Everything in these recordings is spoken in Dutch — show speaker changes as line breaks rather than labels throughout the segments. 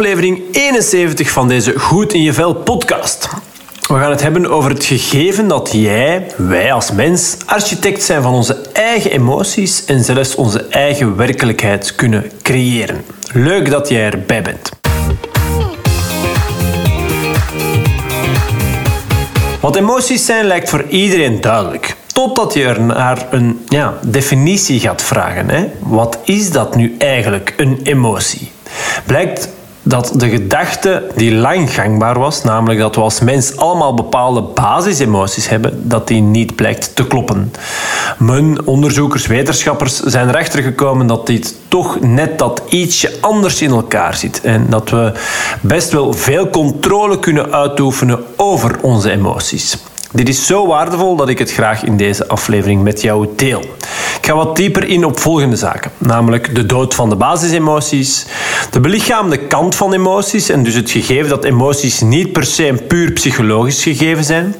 Aflevering 71 van deze Goed in je Vel podcast. We gaan het hebben over het gegeven dat jij, wij als mens, architect zijn van onze eigen emoties en zelfs onze eigen werkelijkheid kunnen creëren. Leuk dat jij erbij bent. Wat emoties zijn lijkt voor iedereen duidelijk. Totdat je er naar een ja, definitie gaat vragen. Hè? Wat is dat nu eigenlijk, een emotie? Blijkt dat de gedachte die lang gangbaar was, namelijk dat we als mens allemaal bepaalde basisemoties hebben, dat die niet blijkt te kloppen. Mijn onderzoekers, wetenschappers zijn erachter gekomen dat dit toch net dat ietsje anders in elkaar zit en dat we best wel veel controle kunnen uitoefenen over onze emoties. Dit is zo waardevol dat ik het graag in deze aflevering met jou deel. Ga wat dieper in op volgende zaken, namelijk de dood van de basisemoties, de belichaamde kant van emoties en dus het gegeven dat emoties niet per se een puur psychologisch gegeven zijn,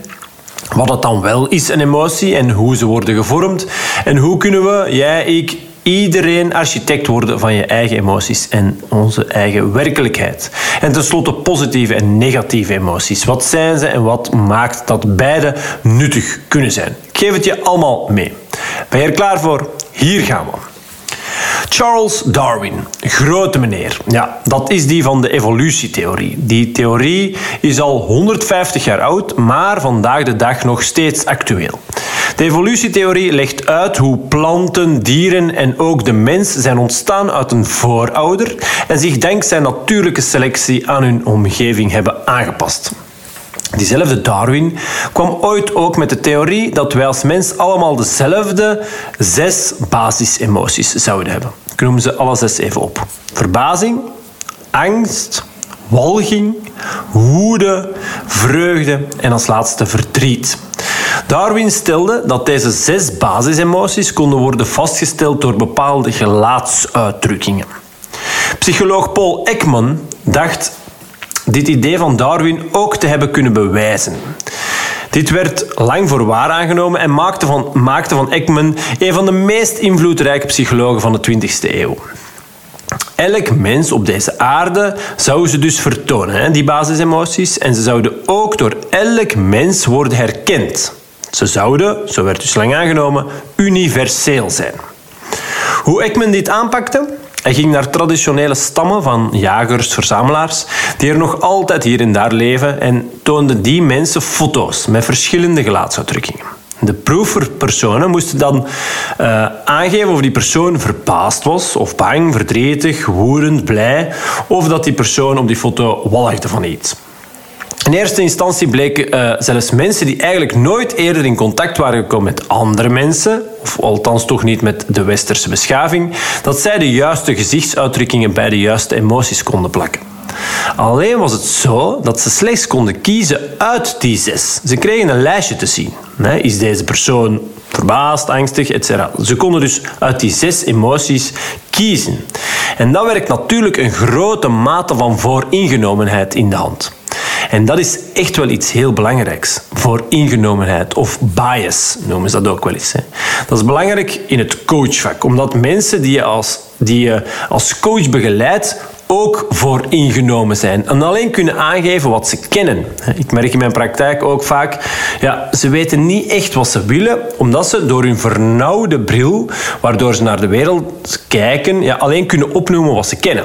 wat het dan wel is, een emotie, en hoe ze worden gevormd. En hoe kunnen we, jij, ik, iedereen architect worden van je eigen emoties en onze eigen werkelijkheid. En tenslotte positieve en negatieve emoties. Wat zijn ze en wat maakt dat beide nuttig kunnen zijn? Ik geef het je allemaal mee. Ben je er klaar voor? Hier gaan we. Charles Darwin, grote meneer. Ja, dat is die van de evolutietheorie. Die theorie is al 150 jaar oud, maar vandaag de dag nog steeds actueel. De evolutietheorie legt uit hoe planten, dieren en ook de mens zijn ontstaan uit een voorouder en zich dankzij natuurlijke selectie aan hun omgeving hebben aangepast. Diezelfde Darwin kwam ooit ook met de theorie dat wij als mens allemaal dezelfde zes basisemoties zouden hebben. Ik noem ze alle zes even op. Verbazing, angst, walging, woede, vreugde en als laatste verdriet. Darwin stelde dat deze zes basisemoties konden worden vastgesteld door bepaalde gelaatsuitdrukkingen. Psycholoog Paul Ekman dacht dit idee van Darwin ook te hebben kunnen bewijzen. Dit werd lang voor waar aangenomen en maakte van, maakte van Ekman een van de meest invloedrijke psychologen van de 20e eeuw. Elk mens op deze aarde zou ze dus vertonen, die basisemoties, en ze zouden ook door elk mens worden herkend. Ze zouden, zo werd dus lang aangenomen, universeel zijn. Hoe Ekman dit aanpakte? Hij ging naar traditionele stammen van jagers, verzamelaars, die er nog altijd hier en daar leven, en toonde die mensen foto's met verschillende gelaatsuitdrukkingen. De proefpersonen moesten dan uh, aangeven of die persoon verbaasd was, of bang, verdrietig, woedend, blij, of dat die persoon op die foto walgde van iets. In eerste instantie bleken uh, zelfs mensen die eigenlijk nooit eerder in contact waren gekomen met andere mensen, of althans toch niet met de westerse beschaving, dat zij de juiste gezichtsuitdrukkingen bij de juiste emoties konden plakken. Alleen was het zo dat ze slechts konden kiezen uit die zes. Ze kregen een lijstje te zien. Is deze persoon verbaasd, angstig, etc. Ze konden dus uit die zes emoties kiezen. En dat werkt natuurlijk een grote mate van vooringenomenheid in de hand. En dat is echt wel iets heel belangrijks voor ingenomenheid of bias noemen ze dat ook wel eens. Dat is belangrijk in het coachvak, omdat mensen die je als, die je als coach begeleidt ook voor ingenomen zijn en alleen kunnen aangeven wat ze kennen. Ik merk in mijn praktijk ook vaak, ja, ze weten niet echt wat ze willen, omdat ze door hun vernauwde bril, waardoor ze naar de wereld kijken, ja, alleen kunnen opnoemen wat ze kennen.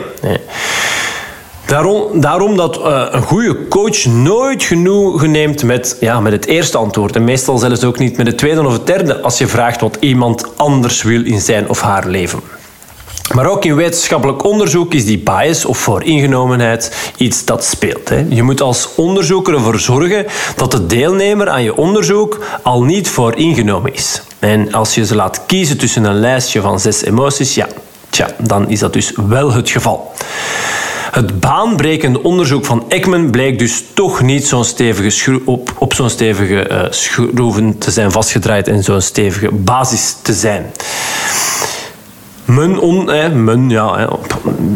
Daarom, daarom dat uh, een goede coach nooit genoegen neemt met, ja, met het eerste antwoord. En meestal zelfs ook niet met het tweede of het derde als je vraagt wat iemand anders wil in zijn of haar leven. Maar ook in wetenschappelijk onderzoek is die bias of vooringenomenheid iets dat speelt. Hè. Je moet als onderzoeker ervoor zorgen dat de deelnemer aan je onderzoek al niet vooringenomen is. En als je ze laat kiezen tussen een lijstje van zes emoties, ja, tja, dan is dat dus wel het geval. Het baanbrekende onderzoek van Ekman bleek dus toch niet zo'n stevige op, op zo'n stevige uh, schroeven te zijn vastgedraaid en zo'n stevige basis te zijn. Men, on, men, ja,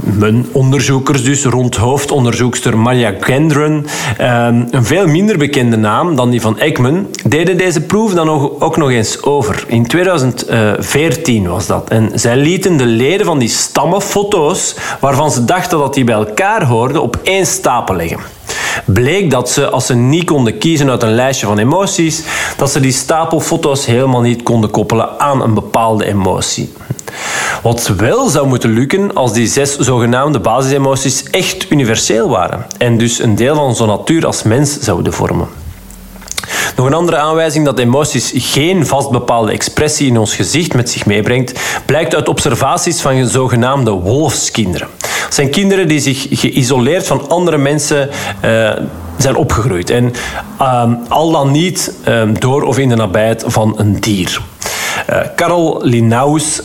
men onderzoekers dus rond hoofdonderzoekster Maria Gendron, ehm, een veel minder bekende naam dan die van Ekman, deden deze proef dan ook nog eens over. In 2014 was dat. En zij lieten de leden van die stammen foto's waarvan ze dachten dat die bij elkaar hoorden op één stapel leggen bleek dat ze, als ze niet konden kiezen uit een lijstje van emoties, dat ze die stapel foto's helemaal niet konden koppelen aan een bepaalde emotie. Wat wel zou moeten lukken als die zes zogenaamde basisemoties echt universeel waren en dus een deel van onze natuur als mens zouden vormen. Nog een andere aanwijzing dat emoties geen vast bepaalde expressie in ons gezicht met zich meebrengt, blijkt uit observaties van zogenaamde wolfskinderen. Zijn kinderen die zich geïsoleerd van andere mensen uh, zijn opgegroeid. En uh, al dan niet uh, door of in de nabijheid van een dier. Karel Linaus,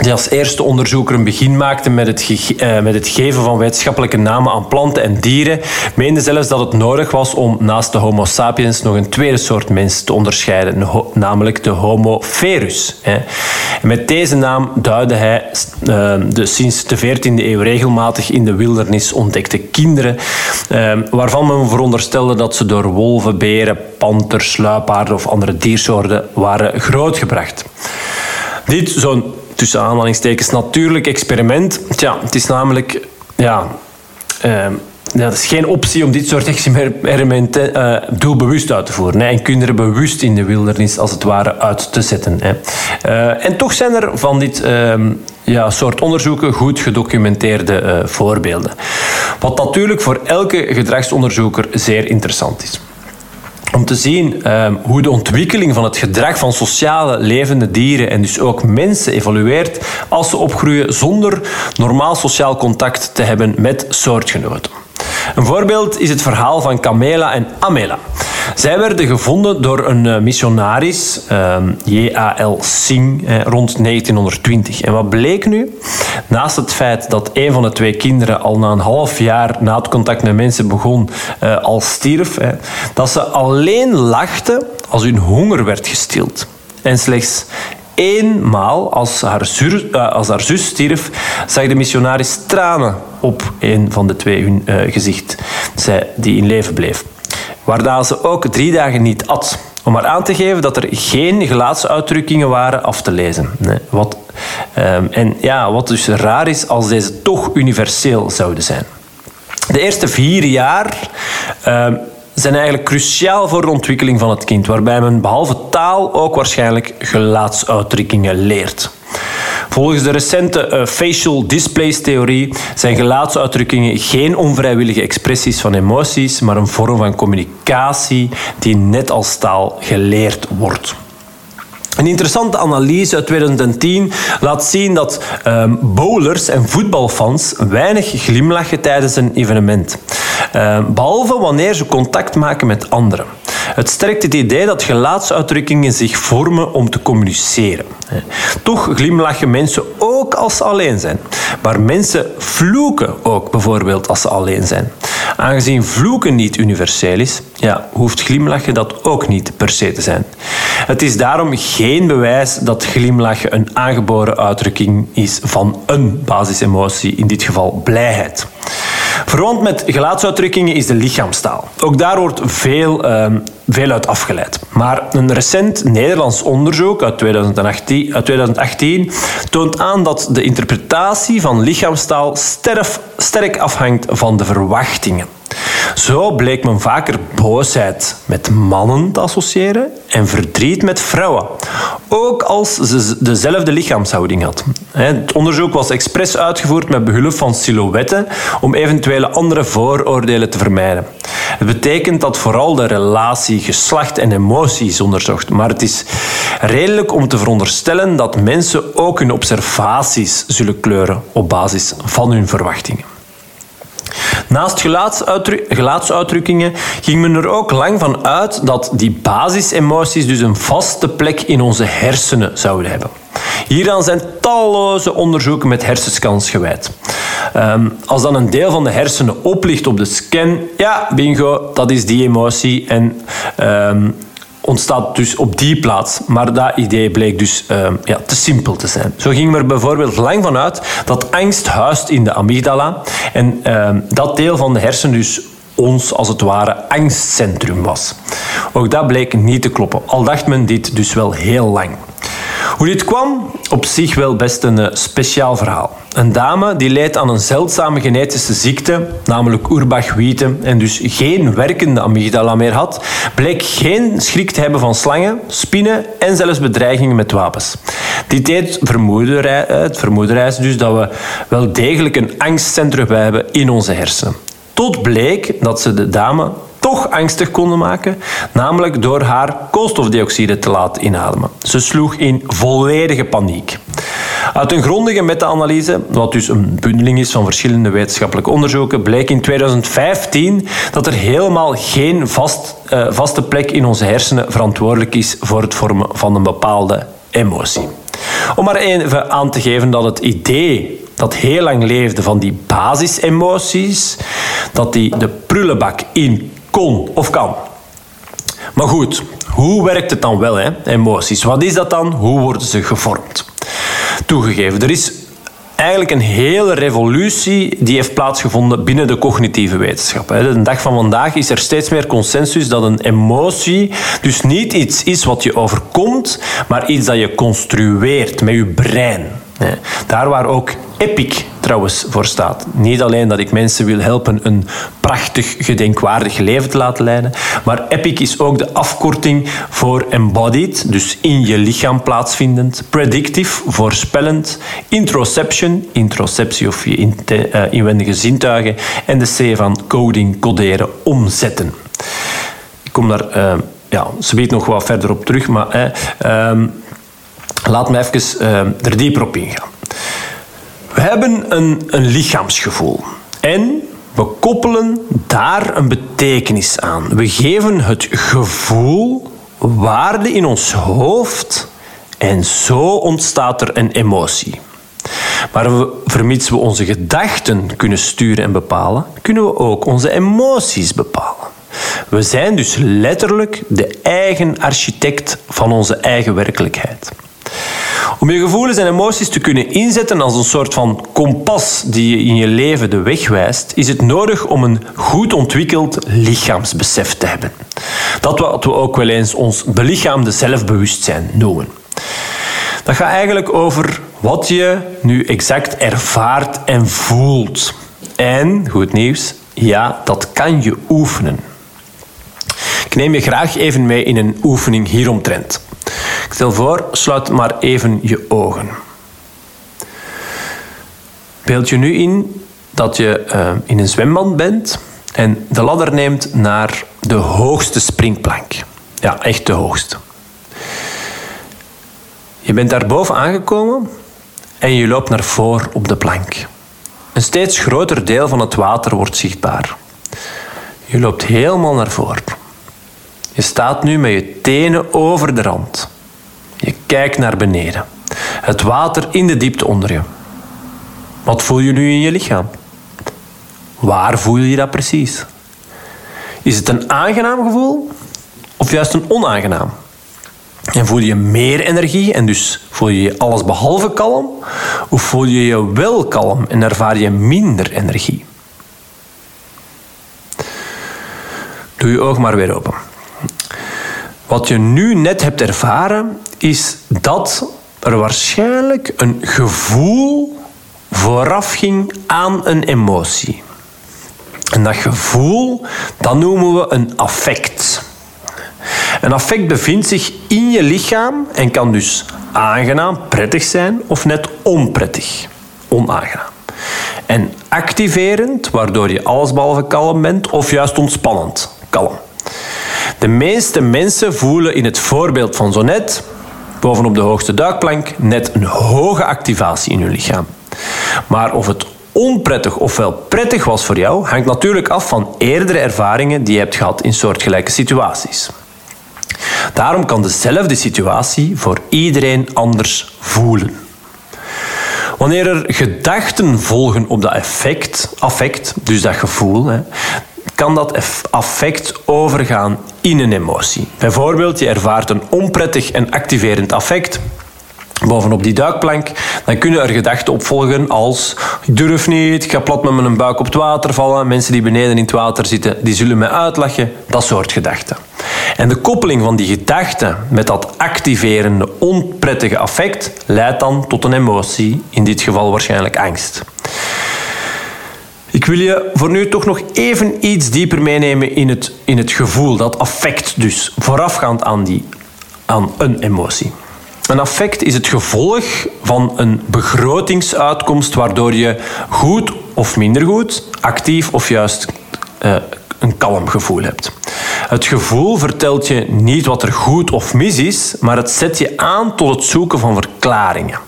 die als eerste onderzoeker een begin maakte met het, uh, met het geven van wetenschappelijke namen aan planten en dieren, meende zelfs dat het nodig was om naast de Homo sapiens nog een tweede soort mens te onderscheiden, namelijk de Homo ferus. Met deze naam duidde hij uh, de sinds de 14e eeuw regelmatig in de wildernis ontdekte kinderen, uh, waarvan men veronderstelde dat ze door wolven, beren, panters, luipaarden of andere diersoorten waren grootgebracht. Dit, zo'n tussen aanhalingstekens natuurlijk experiment. Tja, het is namelijk ja, uh, ja, is geen optie om dit soort experimenten uh, doelbewust uit te voeren. Hè, en kinderen bewust in de wildernis als het ware uit te zetten. Hè. Uh, en toch zijn er van dit uh, ja, soort onderzoeken goed gedocumenteerde uh, voorbeelden. Wat natuurlijk voor elke gedragsonderzoeker zeer interessant is om te zien ehm, hoe de ontwikkeling van het gedrag van sociale levende dieren en dus ook mensen evolueert als ze opgroeien zonder normaal sociaal contact te hebben met soortgenoten. Een voorbeeld is het verhaal van Camela en Amela. Zij werden gevonden door een eh, missionaris, ehm, J.A.L. Singh, rond 1920. En wat bleek nu? Naast het feit dat een van de twee kinderen al na een half jaar na het contact met mensen begon uh, al stierf, dat ze alleen lachten als hun honger werd gestild. En slechts eenmaal, als haar, als haar zus stierf, zag de missionaris tranen op een van de twee hun gezicht, zij die in leven bleef. Waarna ze ook drie dagen niet at. Om maar aan te geven dat er geen gelaatsuitdrukkingen waren af te lezen. Wat, um, en ja, wat dus raar is als deze toch universeel zouden zijn. De eerste vier jaar um, zijn eigenlijk cruciaal voor de ontwikkeling van het kind, waarbij men behalve taal ook waarschijnlijk gelaatsuitdrukkingen leert. Volgens de recente uh, facial displays theorie zijn gelaatsuitdrukkingen geen onvrijwillige expressies van emoties, maar een vorm van communicatie die net als taal geleerd wordt. Een interessante analyse uit 2010 laat zien dat um, bowlers en voetbalfans weinig glimlachen tijdens een evenement. Um, behalve wanneer ze contact maken met anderen. Het sterkt het idee dat gelaatsuitdrukkingen zich vormen om te communiceren. Toch glimlachen mensen ook als ze alleen zijn. Maar mensen vloeken ook bijvoorbeeld als ze alleen zijn. Aangezien vloeken niet universeel is, ja, hoeft glimlachen dat ook niet per se te zijn. Het is daarom geen bewijs dat glimlachen een aangeboren uitdrukking is van een basisemotie, in dit geval blijheid. Verwant met gelaatsuitdrukkingen is de lichaamstaal. Ook daar wordt veel, uh, veel uit afgeleid. Maar een recent Nederlands onderzoek uit 2018, uit 2018 toont aan dat de interpretatie van lichaamstaal sterk afhangt van de verwachtingen. Zo bleek men vaker boosheid met mannen te associëren en verdriet met vrouwen, ook als ze dezelfde lichaamshouding had. Het onderzoek was expres uitgevoerd met behulp van silhouetten om eventuele andere vooroordelen te vermijden. Het betekent dat vooral de relatie geslacht en emotie is onderzocht, maar het is redelijk om te veronderstellen dat mensen ook hun observaties zullen kleuren op basis van hun verwachtingen. Naast gelaatsuitdrukkingen ging men er ook lang van uit dat die basisemoties dus een vaste plek in onze hersenen zouden hebben. Hieraan zijn talloze onderzoeken met hersenscans gewijd. Um, als dan een deel van de hersenen oplicht op de scan, ja, bingo, dat is die emotie. En um, ontstaat dus op die plaats. Maar dat idee bleek dus uh, ja, te simpel te zijn. Zo ging er bijvoorbeeld lang vanuit dat angst huist in de amygdala. En uh, dat deel van de hersenen dus ons als het ware angstcentrum was. Ook dat bleek niet te kloppen, al dacht men dit dus wel heel lang. Hoe dit kwam? Op zich wel best een eh, speciaal verhaal. Een dame die leed aan een zeldzame genetische ziekte, namelijk Urbach-Wiete, en dus geen werkende amygdala meer had, bleek geen schrik te hebben van slangen, spinnen en zelfs bedreigingen met wapens. Dit deed vermoeden, het vermoeden dus dat we wel degelijk een angstcentrum hebben in onze hersenen. Tot bleek dat ze de dame angstig konden maken, namelijk door haar koolstofdioxide te laten inademen. Ze sloeg in volledige paniek. Uit een grondige meta-analyse, wat dus een bundeling is van verschillende wetenschappelijke onderzoeken, bleek in 2015 dat er helemaal geen vast, uh, vaste plek in onze hersenen verantwoordelijk is voor het vormen van een bepaalde emotie. Om maar even aan te geven dat het idee dat heel lang leefde van die basisemoties, dat die de prullenbak in kon of kan. Maar goed, hoe werkt het dan wel, hè? emoties? Wat is dat dan? Hoe worden ze gevormd? Toegegeven, er is eigenlijk een hele revolutie die heeft plaatsgevonden binnen de cognitieve wetenschap. De dag van vandaag is er steeds meer consensus dat een emotie dus niet iets is wat je overkomt, maar iets dat je construeert met je brein. Daar waar ook EPIC trouwens voor staat. Niet alleen dat ik mensen wil helpen een prachtig, gedenkwaardig leven te laten leiden, maar EPIC is ook de afkorting voor embodied, dus in je lichaam plaatsvindend, predictive, voorspellend, introception, introceptie of je eh, inwendige zintuigen, en de C van coding, coderen, omzetten. Ik kom daar uh, ja, ze weet nog wat verder op terug, maar uh, laat me even uh, er dieper op ingaan. We hebben een, een lichaamsgevoel en we koppelen daar een betekenis aan. We geven het gevoel waarde in ons hoofd en zo ontstaat er een emotie. Maar we, vermits we onze gedachten kunnen sturen en bepalen, kunnen we ook onze emoties bepalen. We zijn dus letterlijk de eigen architect van onze eigen werkelijkheid. Om je gevoelens en emoties te kunnen inzetten als een soort van kompas die je in je leven de weg wijst, is het nodig om een goed ontwikkeld lichaamsbesef te hebben. Dat wat we ook wel eens ons belichaamde zelfbewustzijn noemen. Dat gaat eigenlijk over wat je nu exact ervaart en voelt. En, goed nieuws, ja, dat kan je oefenen. Ik neem je graag even mee in een oefening hieromtrent. Stel voor, sluit maar even je ogen. Beeld je nu in dat je uh, in een zwembad bent en de ladder neemt naar de hoogste springplank. Ja, echt de hoogste. Je bent daarboven aangekomen en je loopt naar voren op de plank. Een steeds groter deel van het water wordt zichtbaar. Je loopt helemaal naar voren. Je staat nu met je tenen over de rand. Je kijkt naar beneden. Het water in de diepte onder je. Wat voel je nu in je lichaam? Waar voel je dat precies? Is het een aangenaam gevoel of juist een onaangenaam? En voel je meer energie en dus voel je je alles behalve kalm? Of voel je je wel kalm en ervaar je minder energie? Doe je oog maar weer open. Wat je nu net hebt ervaren, is dat er waarschijnlijk een gevoel vooraf ging aan een emotie. En dat gevoel, dat noemen we een affect. Een affect bevindt zich in je lichaam en kan dus aangenaam, prettig zijn of net onprettig, onaangenaam. En activerend, waardoor je allesbehalve kalm bent, of juist ontspannend, kalm. De meeste mensen voelen in het voorbeeld van zo net, bovenop de hoogste duikplank, net een hoge activatie in hun lichaam. Maar of het onprettig ofwel prettig was voor jou, hangt natuurlijk af van eerdere ervaringen die je hebt gehad in soortgelijke situaties. Daarom kan dezelfde situatie voor iedereen anders voelen. Wanneer er gedachten volgen op dat effect, affect, dus dat gevoel, kan dat affect overgaan in een emotie. Bijvoorbeeld, je ervaart een onprettig en activerend affect bovenop die duikplank, dan kunnen er gedachten opvolgen als ik durf niet, ik ga plat met mijn buik op het water vallen, mensen die beneden in het water zitten, die zullen mij uitlachen, dat soort gedachten. En de koppeling van die gedachten met dat activerende, onprettige affect leidt dan tot een emotie, in dit geval waarschijnlijk angst. Ik wil je voor nu toch nog even iets dieper meenemen in het, in het gevoel, dat affect dus, voorafgaand aan, die, aan een emotie. Een affect is het gevolg van een begrotingsuitkomst waardoor je goed of minder goed, actief of juist uh, een kalm gevoel hebt. Het gevoel vertelt je niet wat er goed of mis is, maar het zet je aan tot het zoeken van verklaringen.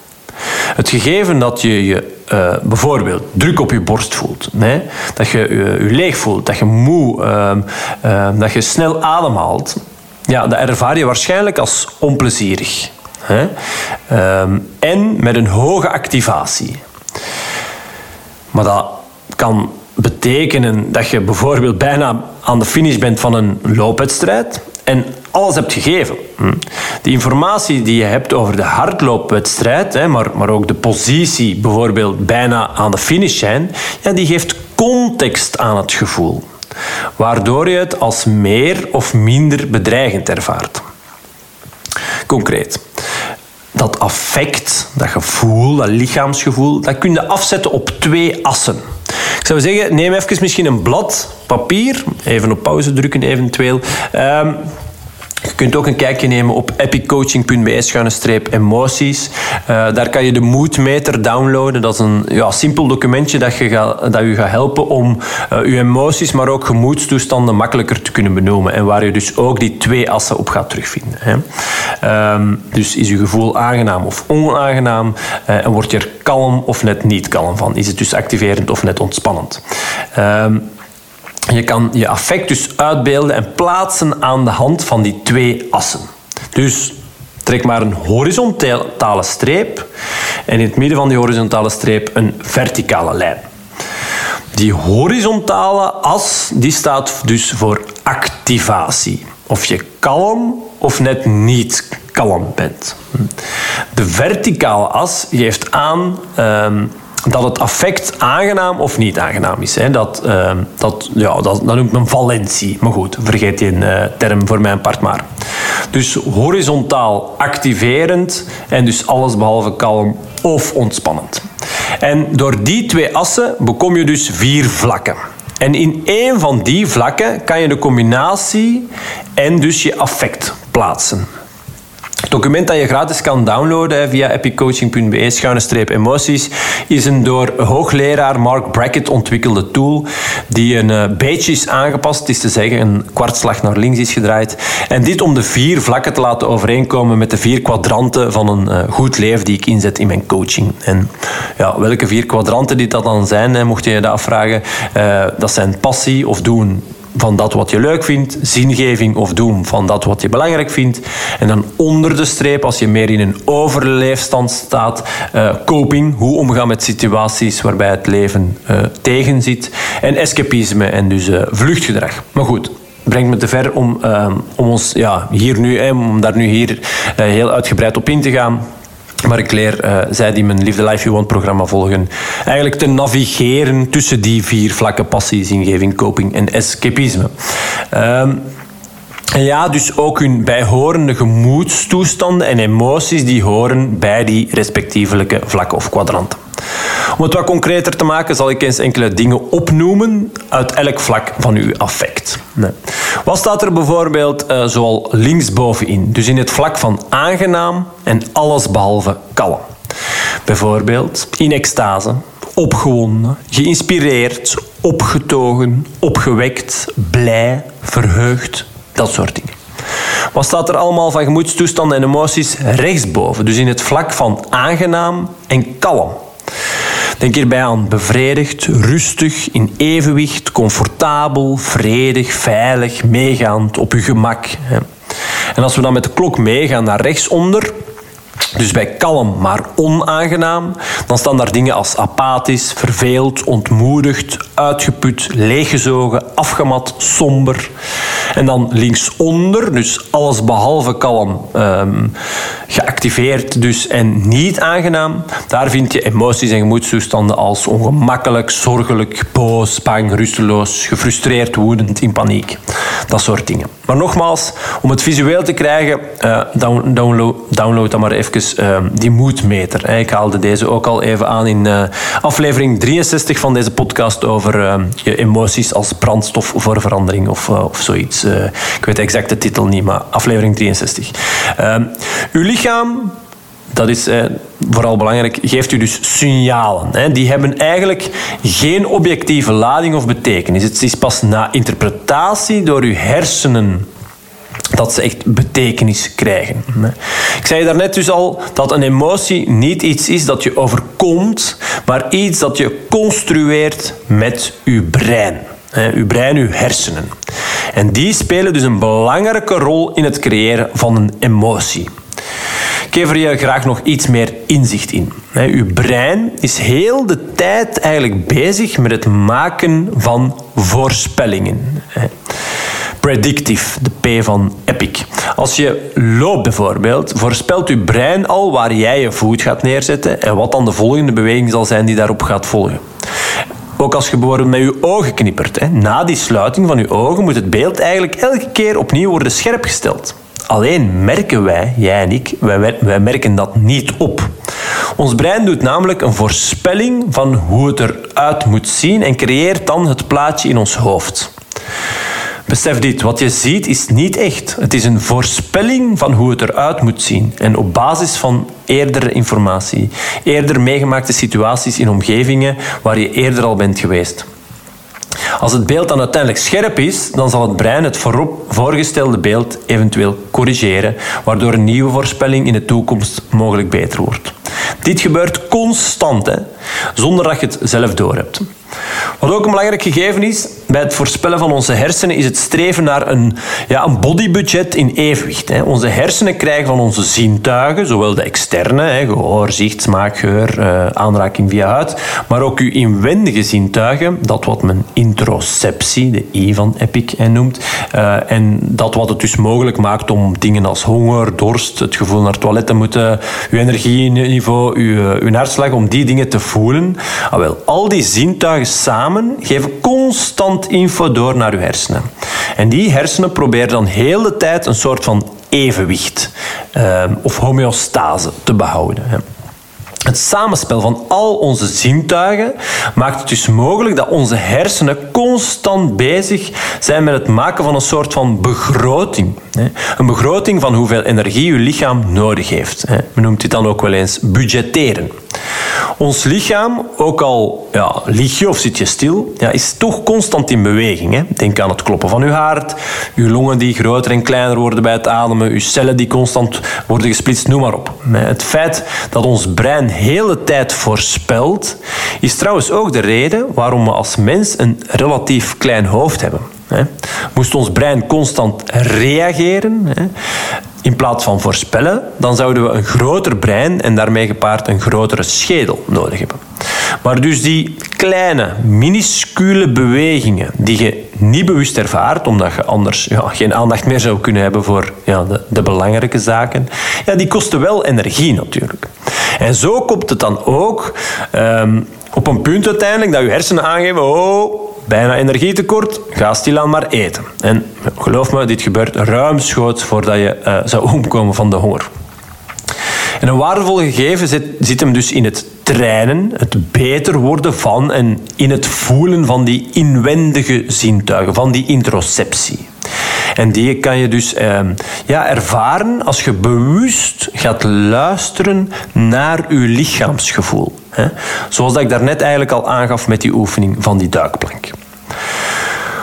Het gegeven dat je je uh, bijvoorbeeld druk op je borst voelt, nee? dat je uh, je leeg voelt, dat je moe, uh, dat je snel ademhaalt, ja, dat ervaar je waarschijnlijk als onplezierig. Hè? Ehm, en met een hoge activatie. Maar dat kan betekenen dat je bijvoorbeeld bijna aan de finish bent van een loopwedstrijd en alles hebt gegeven. Hm. De informatie die je hebt over de hardloopwedstrijd, maar, maar ook de positie bijvoorbeeld bijna aan de finish zijn, ja, die geeft context aan het gevoel. Waardoor je het als meer of minder bedreigend ervaart. Concreet. Dat affect, dat gevoel, dat lichaamsgevoel, dat kun je afzetten op twee assen. Ik zou zeggen, neem even misschien een blad papier, even op pauze drukken eventueel. Um, je kunt ook een kijkje nemen op epiccoaching.be-emoties. Uh, daar kan je de moedmeter downloaden. Dat is een ja, simpel documentje dat, je gaat, dat je gaat helpen om uh, je emoties, maar ook gemoedstoestanden makkelijker te kunnen benoemen. En waar je dus ook die twee assen op gaat terugvinden. Hè. Um, dus is je gevoel aangenaam of onaangenaam? Uh, en word je er kalm of net niet kalm van? Is het dus activerend of net ontspannend? Um, je kan je affect dus uitbeelden en plaatsen aan de hand van die twee assen. Dus trek maar een horizontale streep en in het midden van die horizontale streep een verticale lijn. Die horizontale as die staat dus voor activatie. Of je kalm of net niet kalm bent. De verticale as geeft aan um, dat het affect aangenaam of niet aangenaam is. Hè. Dat, uh, dat, ja, dat, noemt men valentie. Maar goed, vergeet die uh, term voor mijn part maar. Dus horizontaal activerend en dus alles behalve kalm of ontspannend. En door die twee assen bekom je dus vier vlakken. En in één van die vlakken kan je de combinatie en dus je affect plaatsen. Het document dat je gratis kan downloaden via epiccoaching.be-emoties is een door hoogleraar Mark Brackett ontwikkelde tool die een eh, beetje is aangepast, is te zeggen een kwartslag naar links is gedraaid. En dit om de vier vlakken te laten overeenkomen met de vier kwadranten van een eh, goed leven die ik inzet in mijn coaching. En ja, welke vier kwadranten dit dat dan zijn, mocht je je dat afvragen, dat zijn passie of doen van dat wat je leuk vindt, zingeving of doen van dat wat je belangrijk vindt. En dan onder de streep, als je meer in een overleefstand staat, uh, coping, hoe omgaan met situaties waarbij het leven uh, tegenzit. En escapisme en dus uh, vluchtgedrag. Maar goed, brengt me te ver om, om ons ja, hier nu, om daar nu hier heel uitgebreid op in te gaan. Maar ik leer uh, zij die mijn Live the Life You Want programma volgen, eigenlijk te navigeren tussen die vier vlakken passie, zingeving, coping en escapisme. Um, ja, dus ook hun bijhorende gemoedstoestanden en emoties die horen bij die respectievelijke vlakken of kwadranten. Om het wat concreter te maken zal ik eens enkele dingen opnoemen uit elk vlak van uw affect. Nee. Wat staat er bijvoorbeeld uh, zoal linksbovenin? Dus in het vlak van aangenaam en allesbehalve kalm. Bijvoorbeeld in extase, opgewonden, geïnspireerd, opgetogen, opgewekt, blij, verheugd, dat soort dingen. Wat staat er allemaal van gemoedstoestanden en emoties rechtsboven? Dus in het vlak van aangenaam en kalm. Denk hierbij aan bevredigd, rustig, in evenwicht, comfortabel, vredig, veilig, meegaand, op uw gemak. En als we dan met de klok meegaan naar rechtsonder, Dus bij kalm, maar onaangenaam, dan staan daar dingen als apathisch, verveeld, ontmoedigd, uitgeput, leeggezogen, afgemat, somber. En dan linksonder, dus alles behalve kalm, um, geactiveerd dus en niet aangenaam. Daar vind je emoties en gemoedstoestanden als ongemakkelijk, zorgelijk, boos, bang, rusteloos, gefrustreerd, woedend, in paniek. Dat soort dingen. Maar nogmaals, om het visueel te krijgen, uh, download, download dan maar even uh, die moedmeter. Ik haalde deze ook al even aan in uh, aflevering 63 van deze podcast over je emoties als brandstof voor verandering of, of zoiets. ik weet exact de titel niet, maar aflevering 63. uw lichaam dat is eh, vooral belangrijk, geeft u dus signalen. Hè. Die hebben eigenlijk geen objectieve lading of betekenis. Het is pas na interpretatie door uw hersenen dat ze echt betekenis krijgen. Ik zei daarnet dus al dat een emotie niet iets is dat je overkomt, maar iets dat je construeert met je brein. Uw brein, uw hersenen. En die spelen dus een belangrijke rol in het creëren van een emotie. Ik geef er je graag nog iets meer inzicht in. Uw brein is heel de tijd eigenlijk bezig met het maken van voorspellingen. Predictive, de P van Epic. Als je loopt bijvoorbeeld, voorspelt je brein al waar jij je voet gaat neerzetten en wat dan de volgende beweging zal zijn die daarop gaat volgen. Ook als je bijvoorbeeld met je ogen knippert. Na die sluiting van je ogen moet het beeld eigenlijk elke keer opnieuw worden scherp gesteld. Alleen merken wij, jij en ik, wij, wij merken dat niet op. Ons brein doet namelijk een voorspelling van hoe het eruit moet zien en creëert dan het plaatje in ons hoofd. Besef dit, wat je ziet is niet echt. Het is een voorspelling van hoe het eruit moet zien. En op basis van eerdere informatie, eerder meegemaakte situaties in omgevingen waar je eerder al bent geweest. Als het beeld dan uiteindelijk scherp is, dan zal het brein het voorop voorgestelde beeld eventueel corrigeren, waardoor een nieuwe voorspelling in de toekomst mogelijk beter wordt. Dit gebeurt constant, hè, zonder dat je het zelf doorhebt. Wat ook een belangrijk gegeven is bij het voorspellen van onze hersenen, is het streven naar een, ja, een bodybudget in evenwicht. Hè. Onze hersenen krijgen van onze zintuigen, zowel de externe, hè, gehoor, zicht, smaak, geur, uh, aanraking via huid, maar ook uw inwendige zintuigen, dat wat men interoceptie, de I van Epic, noemt, uh, en dat wat het dus mogelijk maakt om dingen als honger, dorst, het gevoel naar het toilet te moeten, uw energieniveau, uw, hartslag, om die dingen te voelen. Ah, wel, al die zintuigen samen geven constant info door naar uw hersenen. En die hersenen proberen dan heel de tijd een soort van evenwicht uh, of homeostase te behouden. Het samenspel van al onze zintuigen maakt het dus mogelijk dat onze hersenen constant bezig zijn met het maken van een soort van begroting. Een begroting van hoeveel energie uw lichaam nodig heeft. Men noemt dit dan ook wel eens budgetteren. Ons lichaam, ook al ja, lig je of zit je stil, is toch constant in beweging. Hè? Denk aan het kloppen van uw hart, uw longen die groter en kleiner worden bij het ademen, uw cellen die constant worden gesplitst, noem maar op. Het feit dat ons brein hele tijd voorspelt, is trouwens ook de reden waarom we als mens een relatief klein hoofd hebben. Moest ons brein constant reageren, in plaats van voorspellen, dan zouden we een groter brein en daarmee gepaard een grotere schedel nodig hebben. Maar dus die kleine, minuscule bewegingen die je niet bewust ervaart, omdat je anders ja, geen aandacht meer zou kunnen hebben voor ja, de, belangrijke zaken, ja, die kosten wel energie natuurlijk. En zo komt het dan ook um, op een punt uiteindelijk dat je hersenen aangeven: oh, bijna energietekort, ga stilaan maar eten. En geloof me, dit gebeurt ruimschoots voordat je uh, zou omkomen van de honger. En een waardevol gegeven zit, zit, hem dus in het trainen, het beter worden van en in het voelen van die inwendige zintuigen, van die introceptie. En die kan je dus eh, ja, ervaren als je bewust gaat luisteren naar je lichaamsgevoel. Hè? Zoals dat ik daarnet eigenlijk al aangaf met die oefening van die duikplank.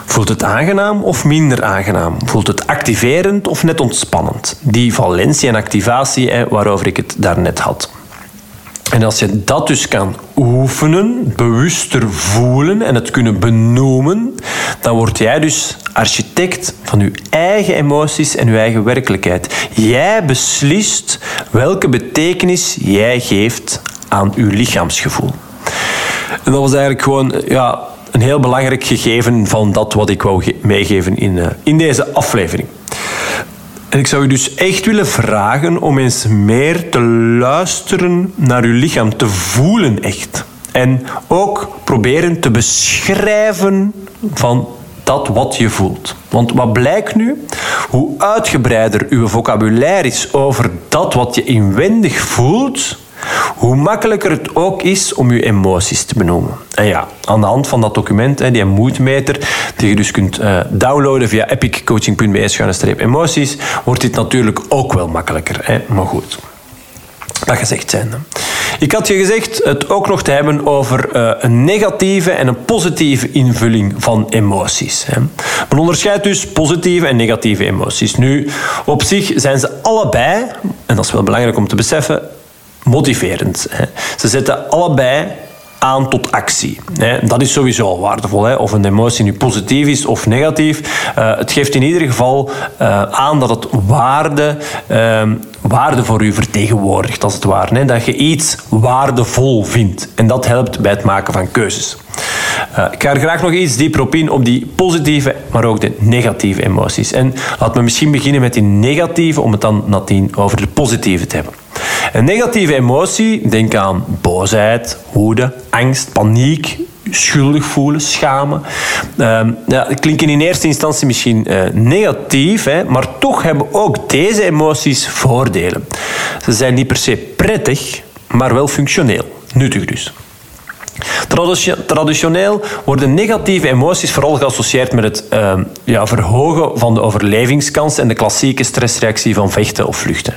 Voelt het aangenaam of minder aangenaam? Voelt het activerend of net ontspannend? Die valentie en activatie waarover ik het daarnet had. En als je dat dus kan oefenen, bewuster voelen en het kunnen benoemen, dan word jij dus architect van je eigen emoties en je eigen werkelijkheid. Jij beslist welke betekenis jij geeft aan je lichaamsgevoel. En dat was eigenlijk gewoon ja, een heel belangrijk gegeven van dat wat ik wou meegeven in, uh, in deze aflevering. Ik zou u dus echt willen vragen om eens meer te luisteren naar uw lichaam, te voelen echt. En ook proberen te beschrijven van dat wat je voelt. Want wat blijkt nu? Hoe uitgebreider uw vocabulaire is over dat wat je inwendig voelt, hoe makkelijker het ook is om je emoties te benoemen. En ja, aan de hand van dat document, die moedmeter, die je dus kunt uh, downloaden via epiccoaching.be-emoties, wordt dit natuurlijk ook wel makkelijker. Maar goed, dat gezegd zijn. Ik had je gezegd het ook nog te hebben over uh, een negatieve en een positieve invulling van emoties. Men onderscheidt dus positieve en negatieve emoties. Nu, op zich zijn ze allebei, en dat is wel belangrijk om te beseffen, motiverend. Ze zetten allebei aan tot actie. Dat is sowieso waardevol. Of een emotie nu positief is of negatief. Eh, het geeft in ieder geval eh, aan dat het waarde, ehm, waarde voor u vertegenwoordigt, als het ware. Dat je iets waardevol vindt. En dat helpt bij het maken van keuzes. Uh, ik ga er graag nog iets dieper op in, op die positieve, maar ook de negatieve emoties. En laten we misschien beginnen met die negatieve, om het dan nadien over de positieve te hebben. Een negatieve emotie, denk aan boosheid, woede, angst, paniek, schuldig voelen, schamen. Uh, ja, klinken in eerste instantie misschien uh, negatief, hè, maar toch hebben ook deze emoties voordelen. Ze zijn niet per se prettig, maar wel functioneel. Nuttig dus. Traditioneel worden negatieve emoties vooral geassocieerd met het uh, ja, verhogen van de overlevingskans en de klassieke stressreactie van vechten of vluchten.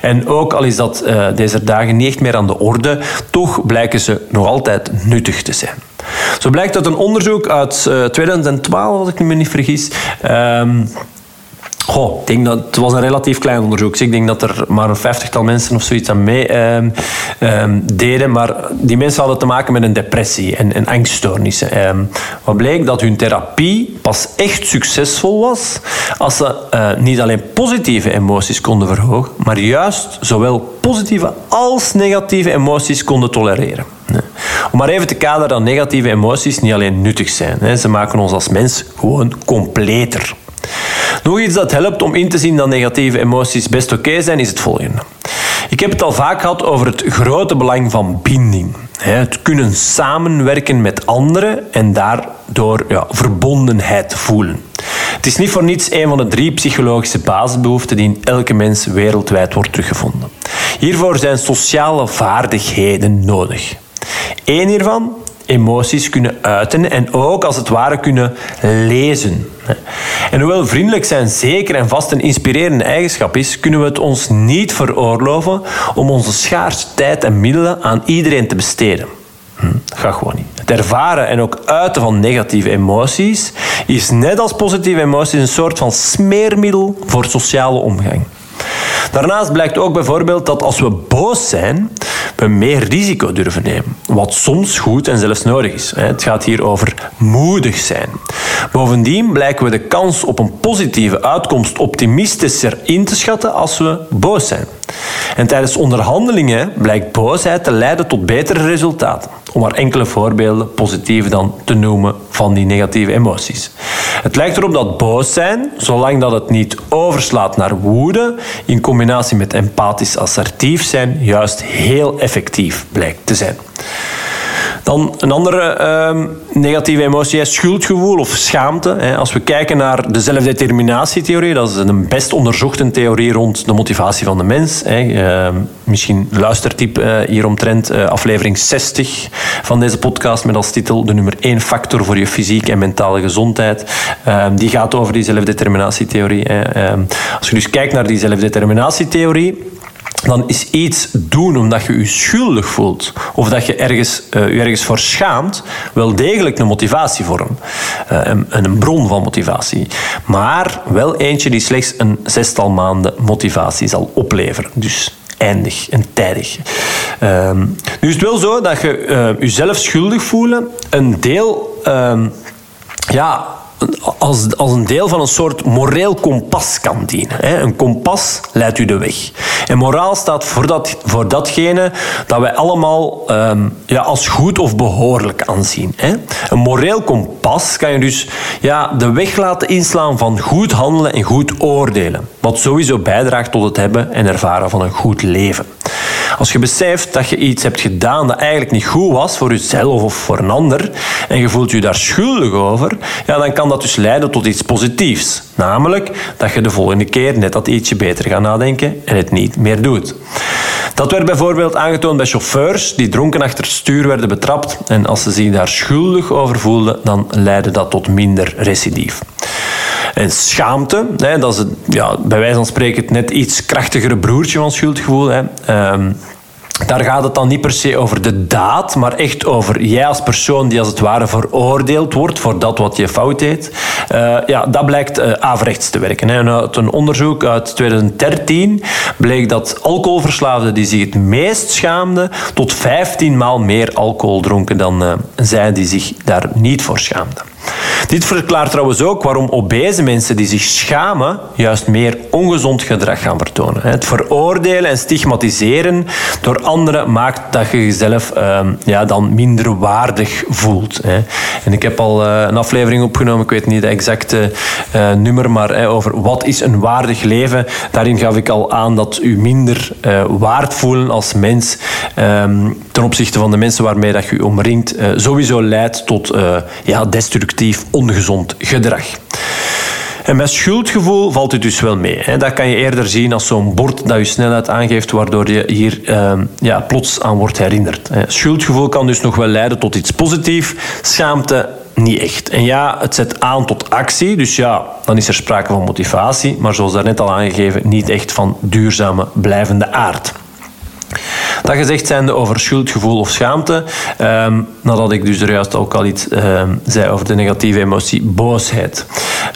En ook al is dat uh, deze dagen niet meer aan de orde, toch blijken ze nog altijd nuttig te zijn. Zo blijkt uit een onderzoek uit uh, eh, 2012, als ik me niet vergis. Goh, ik denk dat het was een relatief klein onderzoek. Ik denk dat er maar een vijftigtal mensen of zoiets aan mee ehm, ehm, deden. Maar die mensen hadden te maken met een depressie en, en angststoornissen. Ehm, wat bleek dat hun therapie pas echt succesvol was als ze uh, niet alleen positieve emoties konden verhogen, maar juist zowel positieve als negatieve emoties konden tolereren. Om maar even te kaderen dat negatieve emoties niet alleen nuttig zijn. Hè. Ze maken ons als mens gewoon completer. Nog iets dat helpt om in te zien dat negatieve emoties best oké zijn, is het volgende. Ik heb het al vaak gehad over het grote belang van binding. Het kunnen samenwerken met anderen en daardoor ja, verbondenheid voelen. Het is niet voor niets een van de drie psychologische basisbehoeften die in elke mens wereldwijd wordt teruggevonden. Hiervoor zijn sociale vaardigheden nodig. Eén hiervan emoties kunnen uiten en ook als het ware kunnen lezen. En hoewel vriendelijk zijn zeker en vast een inspirerende eigenschap is, kunnen we het ons niet veroorloven om onze schaarse tijd en middelen aan iedereen te besteden. Hm, dat gaat gewoon niet. Het ervaren en ook uiten van negatieve emoties is net als positieve emoties een soort van smeermiddel voor sociale omgang. Daarnaast blijkt ook bijvoorbeeld dat als we boos zijn, we meer risico durven nemen. Wat soms goed en zelfs nodig is. Het gaat hier over moedig zijn. Bovendien blijken we de kans op een positieve uitkomst optimistischer in te schatten als we boos zijn. En tijdens onderhandelingen blijkt boosheid te leiden tot betere resultaten. Om maar enkele voorbeelden, positieve dan, te noemen van die negatieve emoties. Het lijkt erop dat boos zijn, zolang dat het niet overslaat naar woede, in combinatie met empathisch assertief zijn, juist heel effectief blijkt te zijn. Dan een andere uh, negatieve emotie is schuldgevoel of schaamte. Als we kijken naar de zelfdeterminatietheorie, dat is een best onderzochte theorie rond de motivatie van de mens. Uh, misschien luistertip uh, hieromtrent uh, aflevering 60 van deze podcast met als titel de nummer 1 factor voor je fysiek en mentale gezondheid. Ehm, die gaat over die zelfdeterminatietheorie. Ehm, als je dus kijkt naar die zelfdeterminatietheorie dan is iets doen omdat je je schuldig voelt of dat je ergens, uh, je ergens voor schaamt, wel degelijk een motivatievorm. Uh, een, een, bron van motivatie. Maar wel eentje die slechts een zestal maanden motivatie zal opleveren. Dus eindig en tijdig. Ehm, nu is het wel zo dat je uh, jezelf schuldig voelen een deel ehm, ja, als, als een deel van een soort moreel kompas kan dienen. Een kompas leidt u de weg. En moraal staat voor, dat, voor datgene dat wij allemaal ehm, ja, als goed of behoorlijk aanzien. Een moreel kompas kan je dus ja, de weg laten inslaan van goed handelen en goed oordelen. Wat sowieso bijdraagt tot het hebben en ervaren van een goed leven. Als je beseft dat je iets hebt gedaan dat eigenlijk niet goed was voor jezelf of voor een ander en je voelt je daar schuldig over, ja, dan kan dat dus leiden tot iets positiefs. Namelijk dat je de volgende keer net dat ietsje beter gaat nadenken en het niet meer doet. Dat werd bijvoorbeeld aangetoond bij chauffeurs die dronken achter stuur werden betrapt en als ze zich daar schuldig over voelden, dan leidde dat tot minder recidief. Schaamte, hè, dat is het, ja, bij wijze van spreken het net iets krachtigere broertje van schuldgevoel. Hè. Ehm, daar gaat het dan niet per se over de daad, maar echt over jij als persoon die als het ware veroordeeld wordt voor dat wat je fout deed. Uh, ja, dat blijkt uh, averechts te werken. Hè. uit een onderzoek uit 2013 bleek dat alcoholverslaafden die zich het meest schaamden, tot 15 maal meer alcohol dronken dan uh, zij die zich daar niet voor schaamden. Dit verklaart trouwens ook waarom obese mensen die zich schamen juist meer ongezond gedrag gaan vertonen. Het veroordelen en stigmatiseren door anderen maakt dat je jezelf ehm, ja, dan minder waardig voelt. En ik heb al eh, een aflevering opgenomen, ik weet niet het exacte uh, nummer, maar over wat is een waardig leven. Daarin gaf ik al aan dat u minder uh, waard voelen als mens ehm, ten opzichte van de mensen waarmee dat je omringt, sowieso leidt tot ja, ongezond gedrag. En met schuldgevoel valt het dus wel mee. Dat kan je eerder zien als zo'n bord dat je snelheid aangeeft, waardoor je hier ehm, ja, plots aan wordt herinnerd. Schuldgevoel kan dus nog wel leiden tot iets positiefs, schaamte niet echt. En ja, het zet aan tot actie, dus ja, dan is er sprake van motivatie, maar zoals daarnet al aangegeven, niet echt van duurzame, blijvende aard. Dat gezegd zijnde over schuldgevoel of schaamte, ehm, nadat ik dus er juist ook al iets ehm, zei over de negatieve emotie boosheid.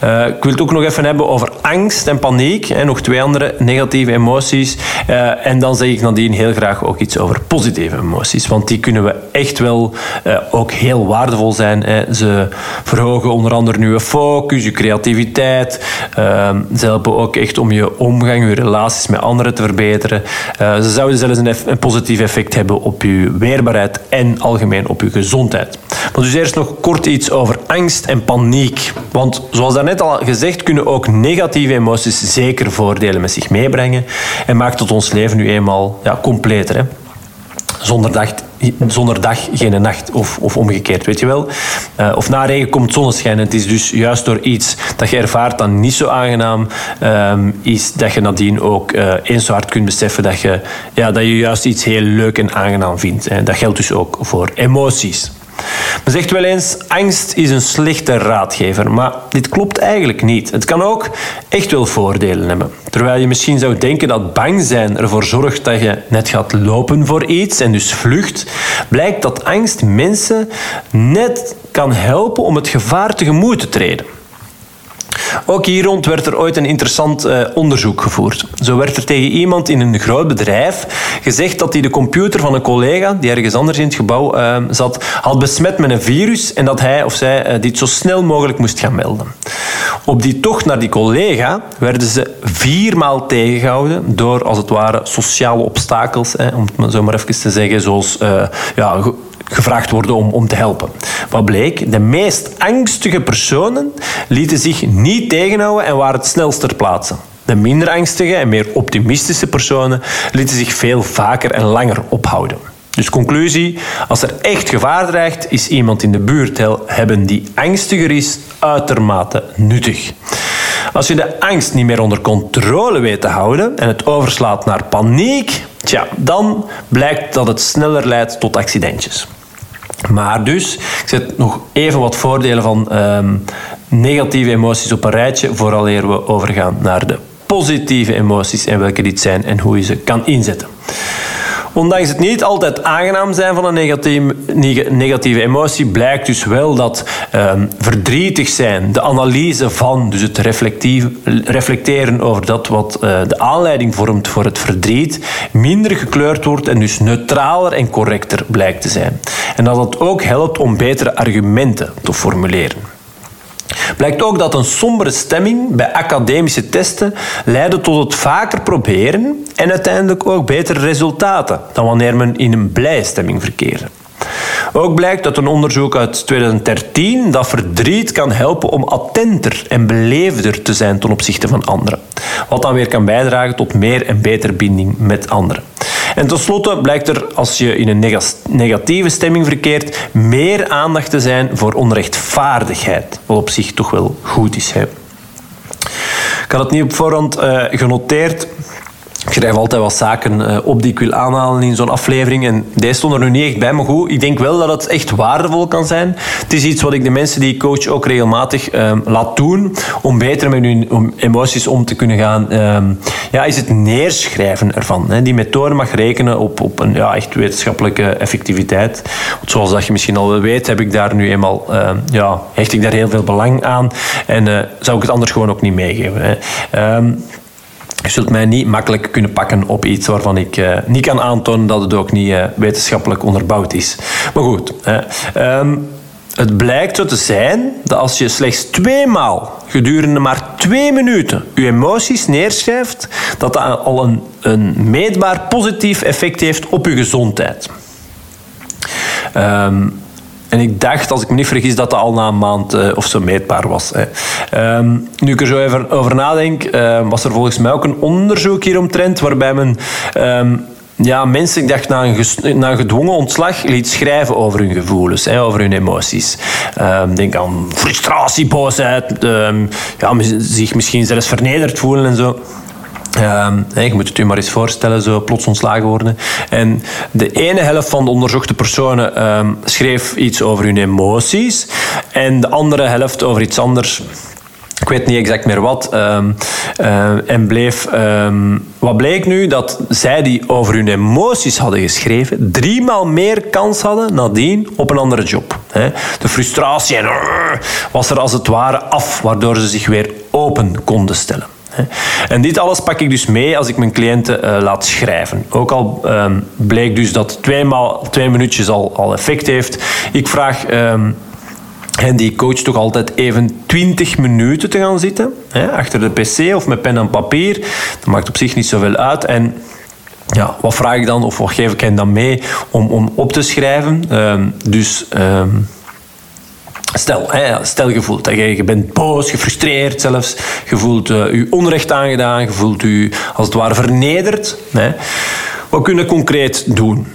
Uh, ik wil het ook nog even hebben over angst en paniek. En nog twee andere negatieve emoties. Uh, en dan zeg ik nadien heel graag ook iets over positieve emoties. Want die kunnen we echt wel uh, ook heel waardevol zijn. Hè. Ze verhogen onder andere je focus, je creativiteit. Ehm, ze helpen ook echt om je omgang, je relaties met anderen te verbeteren. ze zouden zelfs een, een positief effect hebben op je weerbaarheid en algemeen op je gezondheid. Maar dus eerst nog kort iets over angst en paniek. Want zoals daarnet al gezegd, kunnen ook negatieve emoties zeker voordelen met zich meebrengen. En maakt het ons leven nu eenmaal ja, completer. Hè? Zonder dag, zonder dag geen nacht, of, of omgekeerd, weet je wel. Uh, of na regen komt zonneschijn. Het is dus juist door iets dat je ervaart dat niet zo aangenaam um, is, dat je nadien ook uh, eens zo hard kunt beseffen dat je, ja, dat je juist iets heel leuk en aangenaam vindt. Hè. Dat geldt dus ook voor emoties. Men zegt wel eens, angst is een slechte raadgever, maar dit klopt eigenlijk niet. Het kan ook echt wel voordelen hebben. Terwijl je misschien zou denken dat bang zijn ervoor zorgt dat je net gaat lopen voor iets en dus vlucht, blijkt dat angst mensen net kan helpen om het gevaar tegemoet te treden. Ook hier rond werd er ooit een interessant uh, onderzoek gevoerd. Zo werd er tegen iemand in een groot bedrijf gezegd dat hij de computer van een collega, die ergens anders in het gebouw uh, zat, had besmet met een virus en dat hij of zij uh, dit zo snel mogelijk moest gaan melden. Op die tocht naar die collega werden ze viermaal tegengehouden door, als het ware, sociale obstakels, om het zo maar even te zeggen, zoals ja, gevraagd worden om, om te helpen. Wat bleek? De meest angstige personen lieten zich niet tegenhouden en waren het snelst ter plaatse. De minder angstige en meer optimistische personen lieten zich veel vaker en langer ophouden. Dus conclusie, als er echt gevaar dreigt, is iemand in de buurt hebben die angstiger is uitermate nuttig. Als je de angst niet meer onder controle weet te houden en het overslaat naar paniek, tja, dan blijkt dat het sneller leidt tot accidentjes. Maar dus, ik zet nog even wat voordelen van um, negatieve emoties op een rijtje, vooraleer we overgaan naar de positieve emoties en welke dit zijn en hoe je ze kan inzetten. Ondanks het niet altijd aangenaam zijn van een negatieve, emotie, blijkt dus wel dat ehm, verdrietig zijn, de analyse van, dus het reflecteren over dat wat uh, de aanleiding vormt voor het verdriet, minder gekleurd wordt en dus neutraler en correcter blijkt te zijn. En dat het ook helpt om betere argumenten te formuleren. Blijkt ook dat een sombere stemming bij academische testen leidde tot het vaker proberen en uiteindelijk ook betere resultaten dan wanneer men in een blije stemming verkeerde. Ook blijkt uit een onderzoek uit 2013 dat verdriet kan helpen om attenter en beleefder te zijn ten opzichte van anderen. Wat dan weer kan bijdragen tot meer en betere binding met anderen. En tenslotte blijkt er, als je in een negatieve stemming verkeert, meer aandacht te zijn voor onrechtvaardigheid. Wat op zich toch wel goed is. Hè? Ik had het niet op voorhand uh, genoteerd. Ik schrijf altijd wat zaken eh, op die ik wil aanhalen in zo'n aflevering. En deze stond er nu niet echt bij, maar goed, ik denk wel dat het echt waardevol kan zijn. Het is iets wat ik de mensen die ik coach ook regelmatig ehm, laat doen, om beter met hun emoties om te kunnen gaan. Ehm, ja, is het neerschrijven ervan. Die methode mag rekenen op, op een ja, echt wetenschappelijke effectiviteit. Zoals dat je misschien al wel weet, heb ik daar nu eenmaal, uh, ja, hecht ik daar heel veel belang aan. En uh, zou ik het anders gewoon ook niet meegeven. Je zult mij niet makkelijk kunnen pakken op iets waarvan ik uh, niet kan aantonen dat het ook niet uh, wetenschappelijk onderbouwd is. Maar goed, um, het blijkt zo te zijn dat als je slechts tweemaal gedurende maar twee minuten je emoties neerschrijft, dat dat al een, een meetbaar positief effect heeft op je gezondheid. Um, en ik dacht, als ik me niet vergis, dat dat al na een maand uh, of zo meetbaar was. Hè. Um, nu ik er zo even over nadenk, uh, was er volgens mij ook een onderzoek hieromtrent waarbij men um, ja, mensen, ik dacht, na een, na gedwongen ontslag liet schrijven over hun gevoelens, hè, over hun emoties. Um, denk aan frustratie, boosheid, ja, zich misschien zelfs vernederd voelen en zo. Um, je moet het u maar eens voorstellen, zo plots ontslagen worden. En de ene helft van de onderzochte personen um, schreef iets over hun emoties en de andere helft over iets anders. Ik weet niet exact meer wat. Um, uh, en bleef. Wat bleek nu? Dat zij die over hun emoties hadden geschreven, driemaal meer kans hadden nadien op een andere job. De frustratie was er als het ware af, waardoor ze zich weer open konden stellen. En dit alles pak ik dus mee als ik mijn cliënten uh, laat schrijven. Ook al um, bleek dus dat tweemaal, twee minuutjes al, al effect heeft. Ik vraag um, hen die coach toch altijd even 20 minuten te gaan zitten. Hè, achter de pc of met pen en papier. Dat maakt op zich niet zoveel uit. En ja, wat vraag ik dan of wat geef ik hen dan mee om, om op te schrijven? Um, dus... Stel, stel je voelt dat je, je bent boos, gefrustreerd zelfs. Je voelt uh, je onrecht aangedaan. Je voelt je als het ware vernederd. Hè. Wat kun je concreet doen?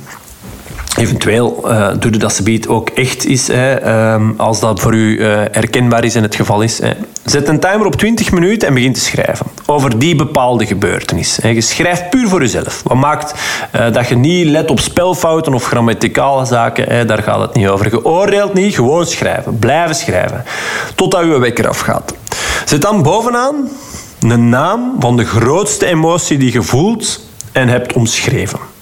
Eventueel uh, doe je dat ze ook echt is, hè, ehm, als dat voor u uh, herkenbaar is en het geval is. Hè. Zet een timer op 20 minuten en begin te schrijven over die bepaalde gebeurtenis. Hè. Je schrijft puur voor jezelf. Wat maakt uh, dat je niet let op spelfouten of grammaticale zaken, hè, daar gaat het niet over. Geoordeeld niet, gewoon schrijven. Blijven schrijven. Totdat je wekker afgaat. Zet dan bovenaan een naam van de grootste emotie die je voelt en hebt omschreven.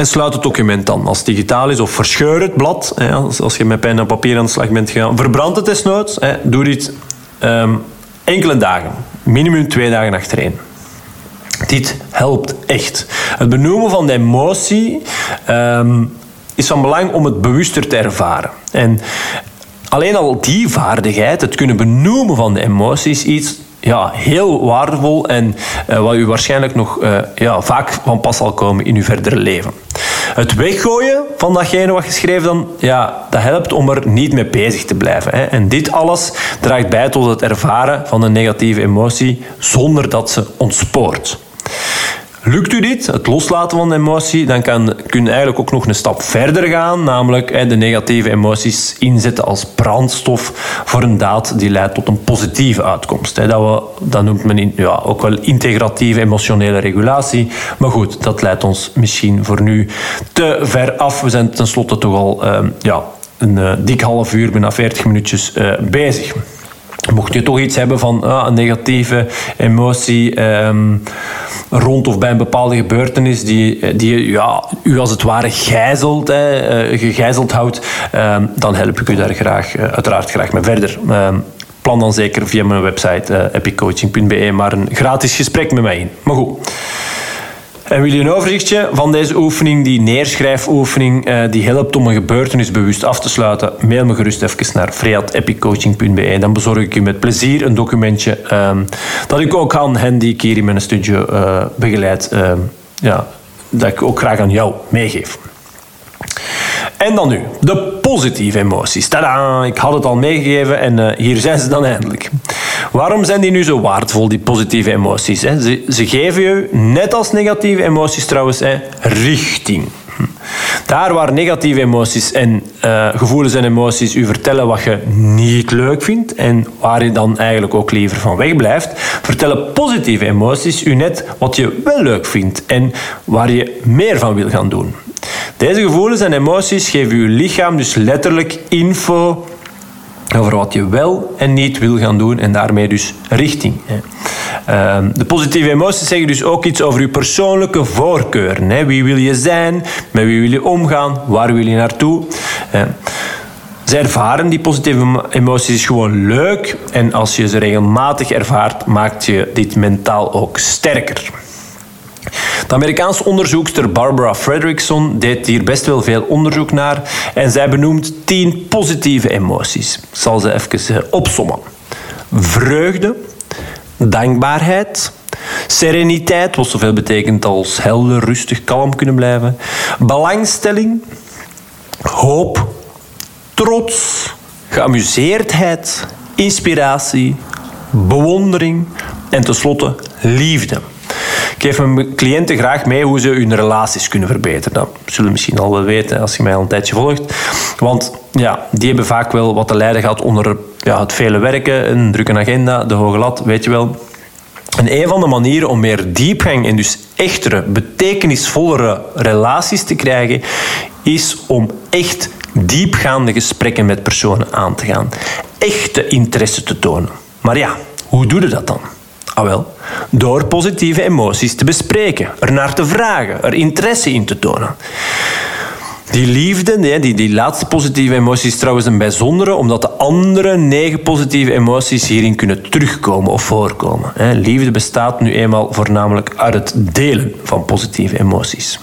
En sluit het document dan. Als het digitaal is, of verscheur het blad. Hè, als, je met pen en papier aan de slag bent gegaan. Verbrand het desnoods. Hè, doe dit um, enkele dagen. Minimum twee dagen achtereen. Dit helpt echt. Het benoemen van de emotie um, is van belang om het bewuster te ervaren. En alleen al die vaardigheid, het kunnen benoemen van de emoties, iets ja, heel waardevol en uh, wat u waarschijnlijk nog uh, ja, vaak van pas zal komen in uw verdere leven. Het weggooien van datgene wat geschreven dan, ja, dat helpt om er niet mee bezig te blijven. Hè. En dit alles draagt bij tot het ervaren van een negatieve emotie zonder dat ze ontspoort. Lukt u dit, het loslaten van de emotie, dan kan, kun je eigenlijk ook nog een stap verder gaan, namelijk de negatieve emoties inzetten als brandstof voor een daad die leidt tot een positieve uitkomst. Dat, noemt men ja, ook wel integratieve emotionele regulatie. Maar goed, dat leidt ons misschien voor nu te ver af. We zijn tenslotte toch al ehm, ja, een uh, dik half uur, bijna 40 minuutjes uh, bezig. Mocht je toch iets hebben van ah, een negatieve emotie ehm, rond of bij een bepaalde gebeurtenis die, die ja, u als het ware gijzelt, hè, uh, gegijzeld houdt, um, dan help ik u daar graag, uh, uiteraard graag mee verder. Um, plan dan zeker via mijn website uh, epiccoaching.be maar een gratis gesprek met mij in. Maar goed. En wil je een overzichtje van deze oefening, die neerschrijfoefening, uh, die helpt om een gebeurtenis bewust af te sluiten? Mail me gerust even naar freat.epiccoaching.be. Dan bezorg ik je met plezier een documentje um, dat ik ook aan hen die ik hier in mijn studio uh, begeleid, uh, ja, dat ik ook graag aan jou meegeef. En dan nu, de positieve emoties. Tada, ik had het al meegegeven en uh, hier zijn ze dan eindelijk. Waarom zijn die nu zo waardevol, die positieve emoties? Hè? Ze, ze geven je, net als negatieve emoties trouwens, hè, richting. Daar waar negatieve emoties en uh, gevoelens en emoties u vertellen wat je niet leuk vindt en waar je dan eigenlijk ook liever van weg blijft, vertellen positieve emoties u net wat je wel leuk vindt en waar je meer van wil gaan doen. Deze gevoelens en emoties geven uw lichaam dus letterlijk info over wat je wel en niet wil gaan doen en daarmee dus richting. Ehm, de positieve emoties zeggen dus ook iets over je persoonlijke voorkeuren. Wie wil je zijn? Met wie wil je omgaan? Waar wil je naartoe? Ze ervaren die positieve emoties gewoon leuk en als je ze regelmatig ervaart, maakt je dit mentaal ook sterker. De Amerikaanse onderzoekster Barbara Fredrickson deed hier best wel veel onderzoek naar en zij benoemt tien positieve emoties. Ik zal ze even eh, opsommen. Vreugde, dankbaarheid, sereniteit, wat zoveel betekent als helder, rustig, kalm kunnen blijven, belangstelling, hoop, trots, geamuseerdheid, inspiratie, bewondering en tenslotte liefde. Ik geef mijn cliënten graag mee hoe ze hun relaties kunnen verbeteren. Dat zullen misschien al wel weten als je mij al een tijdje volgt. Want ja, die hebben vaak wel wat te lijden gehad onder ja, het vele werken, een drukke agenda, de hoge lat, weet je wel. En een van de manieren om meer diepgang en dus echtere, betekenisvollere relaties te krijgen, is om echt diepgaande gesprekken met personen aan te gaan. Echte interesse te tonen. Maar ja, hoe doe je dat dan? Ah wel, door positieve emoties te bespreken, er naar te vragen, er interesse in te tonen. Die liefde, die, die laatste positieve emoties is trouwens een bijzondere, omdat de andere negen positieve emoties hierin kunnen terugkomen of voorkomen. Liefde bestaat nu eenmaal voornamelijk uit het delen van positieve emoties.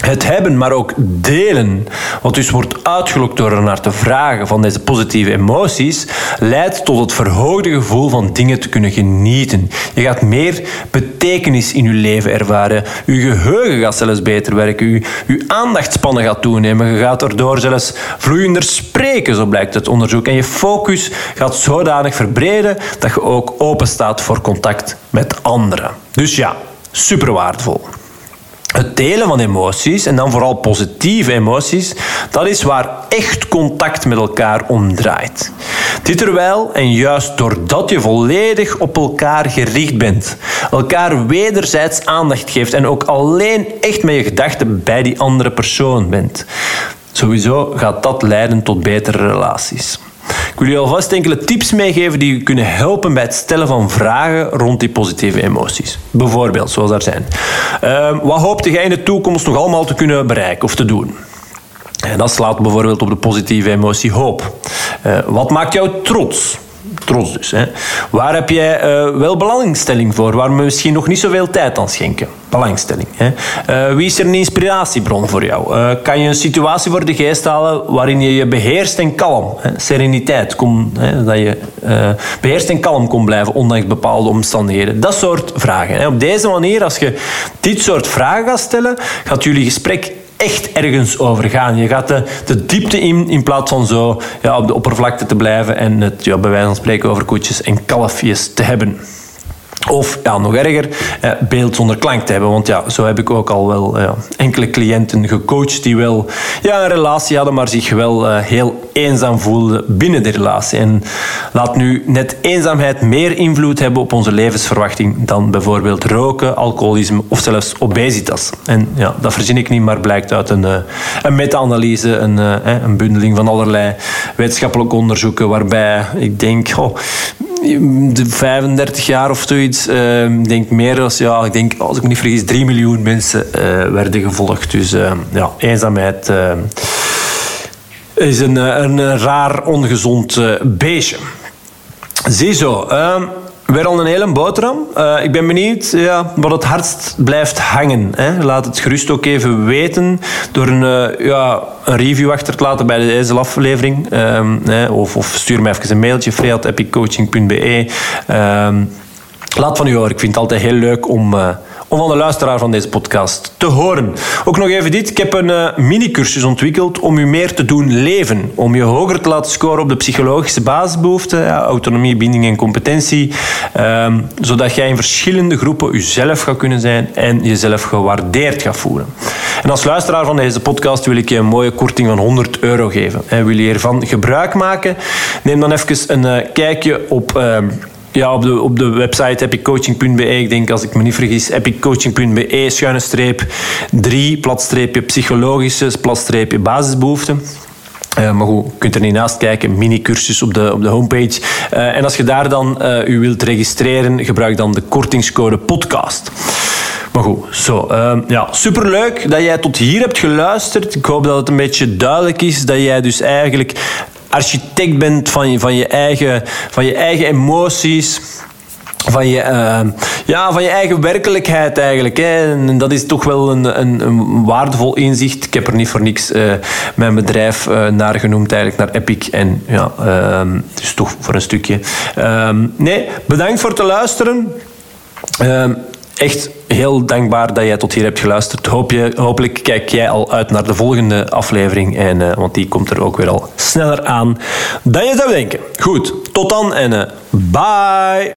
Het hebben, maar ook delen, wat dus wordt uitgelokt door er naar te vragen van deze positieve emoties, leidt tot het verhoogde gevoel van dingen te kunnen genieten. Je gaat meer betekenis in je leven ervaren. Je geheugen gaat zelfs beter werken. Je, je aandachtspannen gaat toenemen. Je gaat erdoor zelfs vloeiender spreken, zo blijkt het onderzoek. En je focus gaat zodanig verbreden dat je ook open staat voor contact met anderen. Dus ja, super waardevol. Het delen van emoties, en dan vooral positieve emoties, dat is waar echt contact met elkaar om draait. Dit terwijl en juist doordat je volledig op elkaar gericht bent, elkaar wederzijds aandacht geeft en ook alleen echt met je gedachten bij die andere persoon bent. Sowieso gaat dat leiden tot betere relaties. Ik wil je alvast enkele tips meegeven die je kunnen helpen bij het stellen van vragen rond die positieve emoties. Bijvoorbeeld, zoals daar zijn. Uh, wat hoopte jij in de toekomst nog allemaal te kunnen bereiken of te doen? En dat slaat bijvoorbeeld op de positieve emotie hoop. Uh, wat maakt jou trots? Trots dus. Hè. Waar heb jij uh, wel belangstelling voor, waar we misschien nog niet zoveel tijd aan schenken? Belangstelling. Hè. Uh, wie is er een inspiratiebron voor jou? Uh, kan je een situatie voor de geest halen waarin je je beheerst en kalm, hè, sereniteit, kom, hè, dat je beheerst en kalm kon blijven ondanks bepaalde omstandigheden? Dat soort vragen. Hè. Op deze manier, als je dit soort vragen gaat stellen, gaat jullie gesprek echt ergens over gaan. Je gaat de, de diepte in, in plaats van zo ja, op de oppervlakte te blijven en het ja, bij wijze van spreken over koetjes en kalfjes te hebben. Of ja, nog erger, eh, beeld zonder klank te hebben. Want ja, zo heb ik ook al wel ja, enkele cliënten gecoacht die wel ja, een relatie hadden, maar zich wel eh, heel eenzaam voelden binnen de relatie. En laat nu net eenzaamheid meer invloed hebben op onze levensverwachting dan bijvoorbeeld roken, alcoholisme of zelfs obesitas. En ja, dat verzin ik niet, maar blijkt uit een, een meta-analyse, een, een bundeling van allerlei wetenschappelijke onderzoeken, waarbij ik denk, oh, de 35 jaar of zoiets. Uh, ik denk meer als, ja, ik denk, als ik niet vergis, 3 miljoen mensen uh, werden gevolgd. Dus uh, ja, eenzaamheid is een, een raar, ongezond beestje. Ziezo. Ehm, Weer al een hele boterham. Uh, ik ben benieuwd ja, wat het hardst blijft hangen. Hè. Laat het gerust ook even weten door een, uh, ja, een review achter te laten bij deze aflevering. Uh, of, of, stuur me even een mailtje, freat.epiccoaching.be. Ehm, laat van u horen. Ik vind het altijd heel leuk om eh, om van de luisteraar van deze podcast te horen. Ook nog even dit. Ik heb een uh, mini-cursus ontwikkeld om u meer te doen leven. Om je hoger te laten scoren op de psychologische basisbehoeften, ja, autonomie, binding en competentie. Um, zodat jij in verschillende groepen jezelf gaat kunnen zijn en jezelf gewaardeerd gaat voelen. En als luisteraar van deze podcast wil ik je een mooie korting van 100 euro geven. En wil je ervan gebruik maken? Neem dan even een uh, kijkje op... Uh, ja, op de, op de website epiccoaching.be, ik denk als ik me niet vergis, epiccoaching.be, schuine streep 3, platstreepje psychologische, platstreepje basisbehoeften. Uh, maar goed, je kunt er niet naast kijken, mini-cursus op de, op de homepage. Uh, en als je daar dan uh, u wilt registreren, gebruik dan de kortingscode podcast. Maar goed, zo. Uh, ja, superleuk dat jij tot hier hebt geluisterd. Ik hoop dat het een beetje duidelijk is dat jij dus eigenlijk architect bent van je, van je, eigen, van je eigen emoties van je, uh, ja, van je eigen werkelijkheid eigenlijk. Hè. En dat is toch wel een, een, een, waardevol inzicht. Ik heb er niet voor niks uh, mijn bedrijf uh, naar genoemd, eigenlijk naar Epic. En ja, ehm, dus toch voor een stukje. Ehm, nee, bedankt voor het luisteren echt heel dankbaar dat jij tot hier hebt geluisterd. Hoop je, hopelijk kijk jij al uit naar de volgende aflevering. En, uh, want die komt er ook weer al sneller aan dan je zou denken. Goed, tot dan en uh, bye!